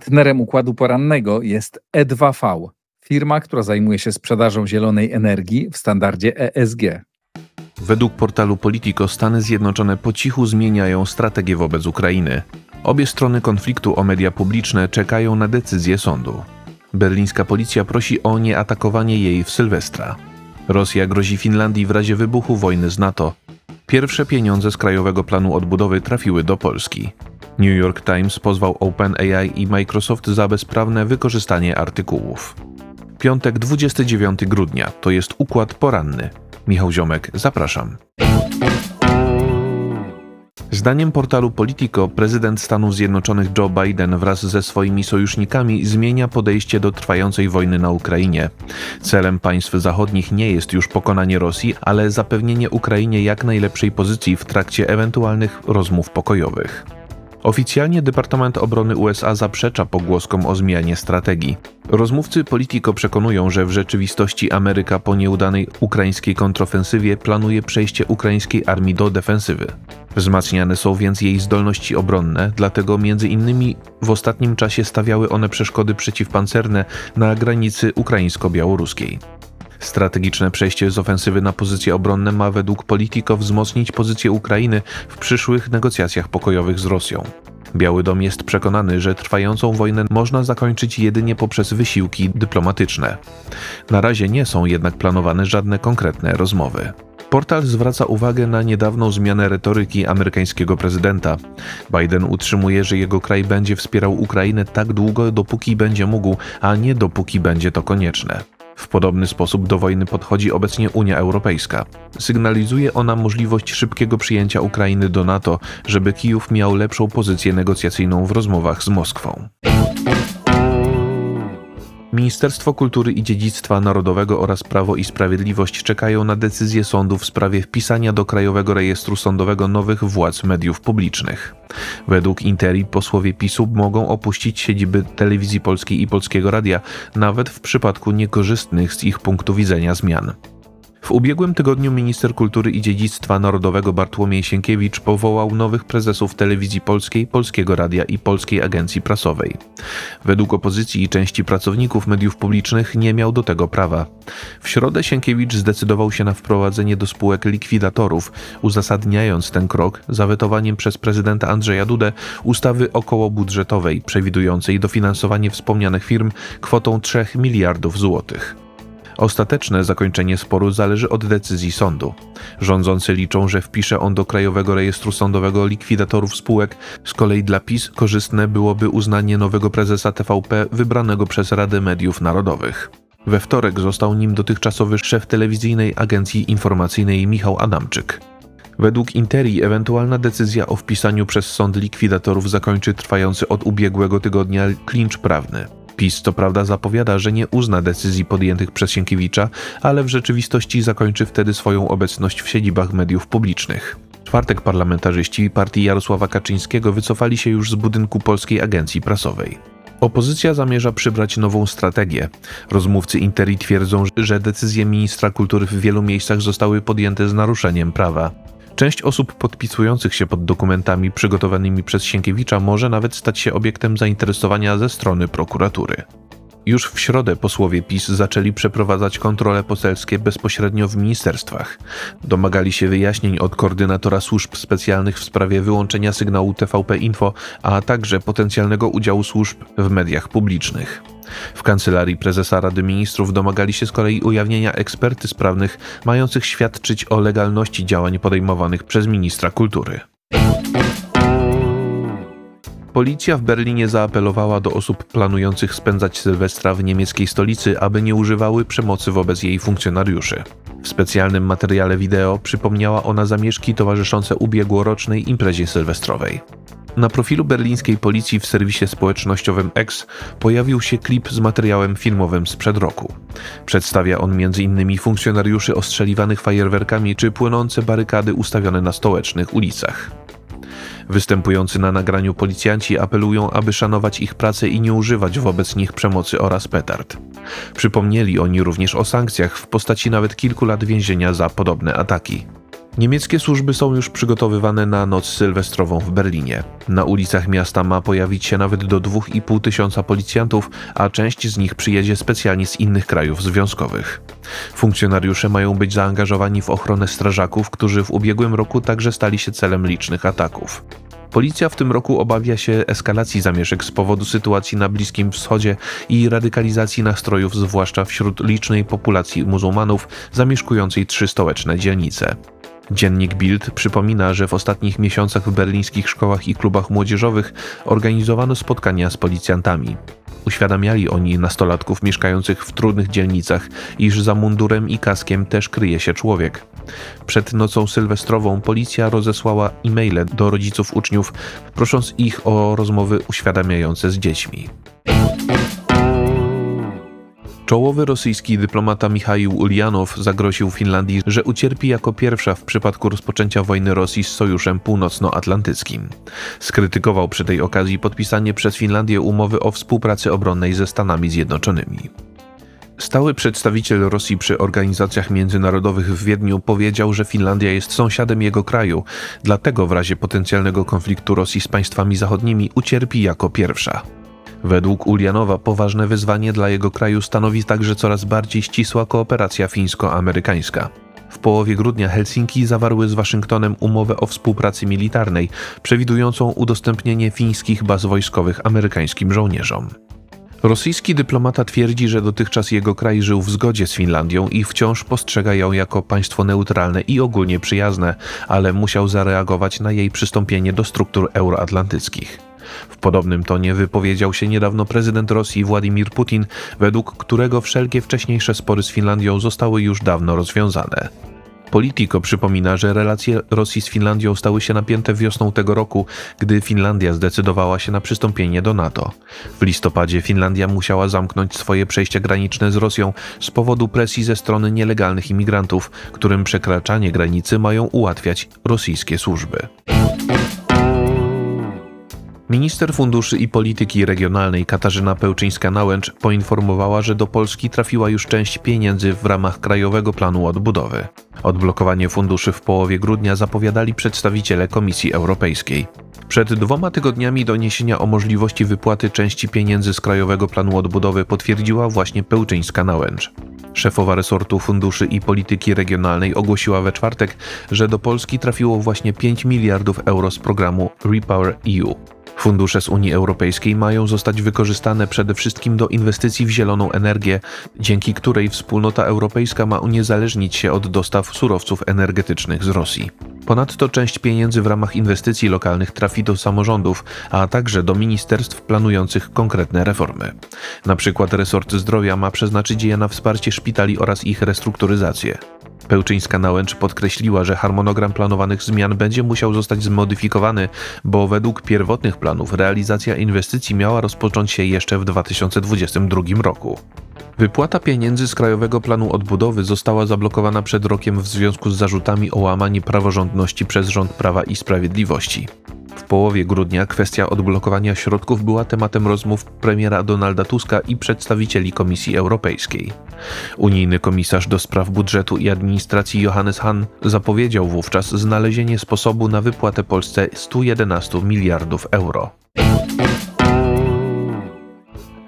Partnerem układu porannego jest E2V, firma, która zajmuje się sprzedażą zielonej energii w standardzie ESG. Według portalu Politico Stany Zjednoczone po cichu zmieniają strategię wobec Ukrainy. Obie strony konfliktu o media publiczne czekają na decyzję sądu. Berlińska policja prosi o nieatakowanie jej w Sylwestra. Rosja grozi Finlandii w razie wybuchu wojny z NATO. Pierwsze pieniądze z Krajowego Planu Odbudowy trafiły do Polski. New York Times pozwał OpenAI i Microsoft za bezprawne wykorzystanie artykułów. Piątek 29 grudnia to jest układ poranny. Michał Ziomek, zapraszam. Zdaniem portalu Politico prezydent Stanów Zjednoczonych Joe Biden wraz ze swoimi sojusznikami zmienia podejście do trwającej wojny na Ukrainie. Celem państw zachodnich nie jest już pokonanie Rosji, ale zapewnienie Ukrainie jak najlepszej pozycji w trakcie ewentualnych rozmów pokojowych. Oficjalnie Departament Obrony USA zaprzecza pogłoskom o zmianie strategii. Rozmówcy Politico przekonują, że w rzeczywistości Ameryka po nieudanej ukraińskiej kontrofensywie planuje przejście ukraińskiej armii do defensywy. Wzmacniane są więc jej zdolności obronne, dlatego między innymi w ostatnim czasie stawiały one przeszkody przeciwpancerne na granicy ukraińsko-białoruskiej. Strategiczne przejście z ofensywy na pozycje obronne ma według Politico wzmocnić pozycję Ukrainy w przyszłych negocjacjach pokojowych z Rosją. Biały Dom jest przekonany, że trwającą wojnę można zakończyć jedynie poprzez wysiłki dyplomatyczne. Na razie nie są jednak planowane żadne konkretne rozmowy. Portal zwraca uwagę na niedawną zmianę retoryki amerykańskiego prezydenta. Biden utrzymuje, że jego kraj będzie wspierał Ukrainę tak długo, dopóki będzie mógł, a nie dopóki będzie to konieczne. W podobny sposób do wojny podchodzi obecnie Unia Europejska. Sygnalizuje ona możliwość szybkiego przyjęcia Ukrainy do NATO, żeby Kijów miał lepszą pozycję negocjacyjną w rozmowach z Moskwą. Ministerstwo Kultury i Dziedzictwa Narodowego oraz Prawo i Sprawiedliwość czekają na decyzję sądu w sprawie wpisania do Krajowego Rejestru Sądowego nowych władz mediów publicznych. Według Interi posłowie PiSu mogą opuścić siedziby Telewizji Polskiej i Polskiego Radia, nawet w przypadku niekorzystnych z ich punktu widzenia zmian. W ubiegłym tygodniu minister kultury i dziedzictwa narodowego Bartłomiej Sienkiewicz powołał nowych prezesów telewizji polskiej, Polskiego Radia i Polskiej Agencji Prasowej. Według opozycji i części pracowników mediów publicznych nie miał do tego prawa. W środę Sienkiewicz zdecydował się na wprowadzenie do spółek likwidatorów, uzasadniając ten krok zawetowaniem przez prezydenta Andrzeja Dudę ustawy okołobudżetowej przewidującej dofinansowanie wspomnianych firm kwotą 3 miliardów złotych. Ostateczne zakończenie sporu zależy od decyzji sądu. Rządzący liczą, że wpisze on do Krajowego Rejestru Sądowego likwidatorów spółek. Z kolei dla PiS korzystne byłoby uznanie nowego prezesa TVP wybranego przez Radę Mediów Narodowych. We wtorek został nim dotychczasowy szef telewizyjnej agencji informacyjnej Michał Adamczyk. Według Interi ewentualna decyzja o wpisaniu przez sąd likwidatorów zakończy trwający od ubiegłego tygodnia klincz prawny. PiS co prawda zapowiada, że nie uzna decyzji podjętych przez Sienkiewicza, ale w rzeczywistości zakończy wtedy swoją obecność w siedzibach mediów publicznych. W czwartek parlamentarzyści partii Jarosława Kaczyńskiego wycofali się już z budynku Polskiej Agencji Prasowej. Opozycja zamierza przybrać nową strategię. Rozmówcy Interi twierdzą, że decyzje ministra kultury w wielu miejscach zostały podjęte z naruszeniem prawa. Część osób podpisujących się pod dokumentami przygotowanymi przez Sienkiewicza może nawet stać się obiektem zainteresowania ze strony prokuratury. Już w środę posłowie PiS zaczęli przeprowadzać kontrole poselskie bezpośrednio w ministerstwach. Domagali się wyjaśnień od koordynatora służb specjalnych w sprawie wyłączenia sygnału TVP Info, a także potencjalnego udziału służb w mediach publicznych. W kancelarii prezesa Rady Ministrów domagali się z kolei ujawnienia ekspertyz prawnych mających świadczyć o legalności działań podejmowanych przez ministra kultury. Policja w Berlinie zaapelowała do osób planujących spędzać Sylwestra w niemieckiej stolicy, aby nie używały przemocy wobec jej funkcjonariuszy. W specjalnym materiale wideo przypomniała ona zamieszki towarzyszące ubiegłorocznej imprezie sylwestrowej. Na profilu berlińskiej policji w serwisie społecznościowym X pojawił się klip z materiałem filmowym sprzed roku. Przedstawia on m.in. funkcjonariuszy ostrzeliwanych fajerwerkami czy płynące barykady ustawione na stołecznych ulicach. Występujący na nagraniu policjanci apelują, aby szanować ich pracę i nie używać wobec nich przemocy oraz petard. Przypomnieli oni również o sankcjach w postaci nawet kilku lat więzienia za podobne ataki. Niemieckie służby są już przygotowywane na noc sylwestrową w Berlinie. Na ulicach miasta ma pojawić się nawet do 2,5 tysiąca policjantów, a część z nich przyjedzie specjalnie z innych krajów związkowych. Funkcjonariusze mają być zaangażowani w ochronę strażaków, którzy w ubiegłym roku także stali się celem licznych ataków. Policja w tym roku obawia się eskalacji zamieszek z powodu sytuacji na Bliskim Wschodzie i radykalizacji nastrojów, zwłaszcza wśród licznej populacji muzułmanów zamieszkującej trzy stołeczne dzielnice. Dziennik Bild przypomina, że w ostatnich miesiącach w berlińskich szkołach i klubach młodzieżowych organizowano spotkania z policjantami. Uświadamiali oni nastolatków mieszkających w trudnych dzielnicach, iż za mundurem i kaskiem też kryje się człowiek. Przed nocą sylwestrową policja rozesłała e-maile do rodziców uczniów, prosząc ich o rozmowy uświadamiające z dziećmi. Czołowy rosyjski dyplomata Michał Ulianow zagroził Finlandii, że ucierpi jako pierwsza w przypadku rozpoczęcia wojny Rosji z Sojuszem Północnoatlantyckim. Skrytykował przy tej okazji podpisanie przez Finlandię umowy o współpracy obronnej ze Stanami Zjednoczonymi. Stały przedstawiciel Rosji przy organizacjach międzynarodowych w Wiedniu powiedział, że Finlandia jest sąsiadem jego kraju, dlatego w razie potencjalnego konfliktu Rosji z państwami zachodnimi ucierpi jako pierwsza. Według Ulianowa poważne wyzwanie dla jego kraju stanowi także coraz bardziej ścisła kooperacja fińsko-amerykańska. W połowie grudnia Helsinki zawarły z Waszyngtonem umowę o współpracy militarnej, przewidującą udostępnienie fińskich baz wojskowych amerykańskim żołnierzom. Rosyjski dyplomata twierdzi, że dotychczas jego kraj żył w zgodzie z Finlandią i wciąż postrzega ją jako państwo neutralne i ogólnie przyjazne, ale musiał zareagować na jej przystąpienie do struktur euroatlantyckich. W podobnym tonie wypowiedział się niedawno prezydent Rosji Władimir Putin, według którego wszelkie wcześniejsze spory z Finlandią zostały już dawno rozwiązane. Politico przypomina, że relacje Rosji z Finlandią stały się napięte wiosną tego roku, gdy Finlandia zdecydowała się na przystąpienie do NATO. W listopadzie Finlandia musiała zamknąć swoje przejścia graniczne z Rosją z powodu presji ze strony nielegalnych imigrantów, którym przekraczanie granicy mają ułatwiać rosyjskie służby. Minister Funduszy i Polityki Regionalnej Katarzyna Pełczyńska-Nałęcz poinformowała, że do Polski trafiła już część pieniędzy w ramach Krajowego Planu Odbudowy. Odblokowanie funduszy w połowie grudnia zapowiadali przedstawiciele Komisji Europejskiej. Przed dwoma tygodniami doniesienia o możliwości wypłaty części pieniędzy z Krajowego Planu Odbudowy potwierdziła właśnie Pełczyńska-Nałęcz. Szefowa resortu funduszy i polityki regionalnej ogłosiła we czwartek, że do Polski trafiło właśnie 5 miliardów euro z programu Repower EU. Fundusze z Unii Europejskiej mają zostać wykorzystane przede wszystkim do inwestycji w zieloną energię, dzięki której wspólnota europejska ma uniezależnić się od dostaw surowców energetycznych z Rosji. Ponadto część pieniędzy w ramach inwestycji lokalnych trafi do samorządów, a także do ministerstw planujących konkretne reformy. Na przykład resort zdrowia ma przeznaczyć je na wsparcie szpitali oraz ich restrukturyzację. Pełczyńska-Nałęcz podkreśliła, że harmonogram planowanych zmian będzie musiał zostać zmodyfikowany, bo według pierwotnych planów realizacja inwestycji miała rozpocząć się jeszcze w 2022 roku. Wypłata pieniędzy z Krajowego Planu Odbudowy została zablokowana przed rokiem w związku z zarzutami o łamanie praworządności przez rząd Prawa i Sprawiedliwości. W połowie grudnia kwestia odblokowania środków była tematem rozmów premiera Donalda Tuska i przedstawicieli Komisji Europejskiej. Unijny komisarz do spraw budżetu i administracji Johannes Hahn zapowiedział wówczas znalezienie sposobu na wypłatę Polsce 111 miliardów euro.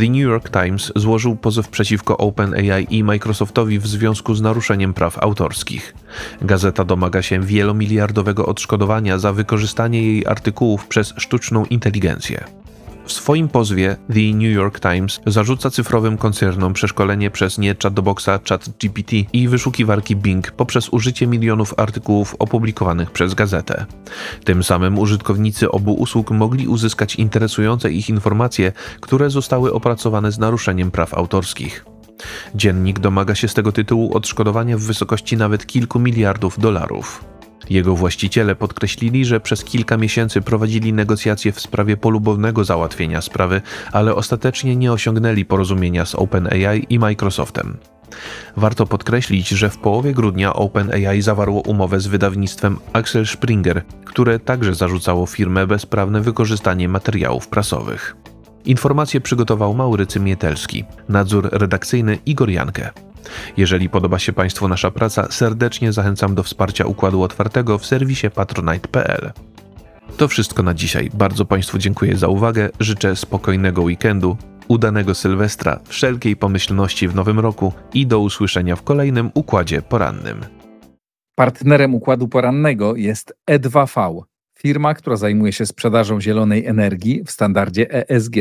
The New York Times złożył pozew przeciwko OpenAI i Microsoftowi w związku z naruszeniem praw autorskich. Gazeta domaga się wielomiliardowego odszkodowania za wykorzystanie jej artykułów przez sztuczną inteligencję. W swoim pozwie The New York Times zarzuca cyfrowym koncernom przeszkolenie przez nie chatboxa ChatGPT i wyszukiwarki Bing poprzez użycie milionów artykułów opublikowanych przez gazetę. Tym samym użytkownicy obu usług mogli uzyskać interesujące ich informacje, które zostały opracowane z naruszeniem praw autorskich. Dziennik domaga się z tego tytułu odszkodowania w wysokości nawet kilku miliardów dolarów. Jego właściciele podkreślili, że przez kilka miesięcy prowadzili negocjacje w sprawie polubownego załatwienia sprawy, ale ostatecznie nie osiągnęli porozumienia z OpenAI i Microsoftem. Warto podkreślić, że w połowie grudnia OpenAI zawarło umowę z wydawnictwem Axel Springer, które także zarzucało firmę bezprawne wykorzystanie materiałów prasowych. Informacje przygotował Maurycy Mietelski, nadzór redakcyjny Igor Jankę. Jeżeli podoba się Państwu nasza praca, serdecznie zachęcam do wsparcia Układu Otwartego w serwisie patronite.pl. To wszystko na dzisiaj. Bardzo Państwu dziękuję za uwagę. Życzę spokojnego weekendu, udanego Sylwestra, wszelkiej pomyślności w nowym roku i do usłyszenia w kolejnym układzie porannym. Partnerem układu porannego jest E2V, firma, która zajmuje się sprzedażą zielonej energii w standardzie ESG.